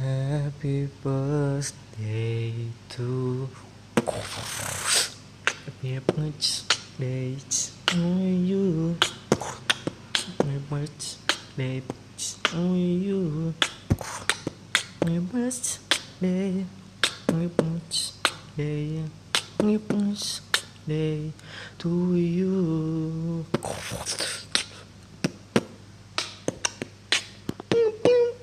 Happy birthday to Happy birthday to you. Happy birthday to you. Happy birthday. Happy birthday. Happy birthday to you.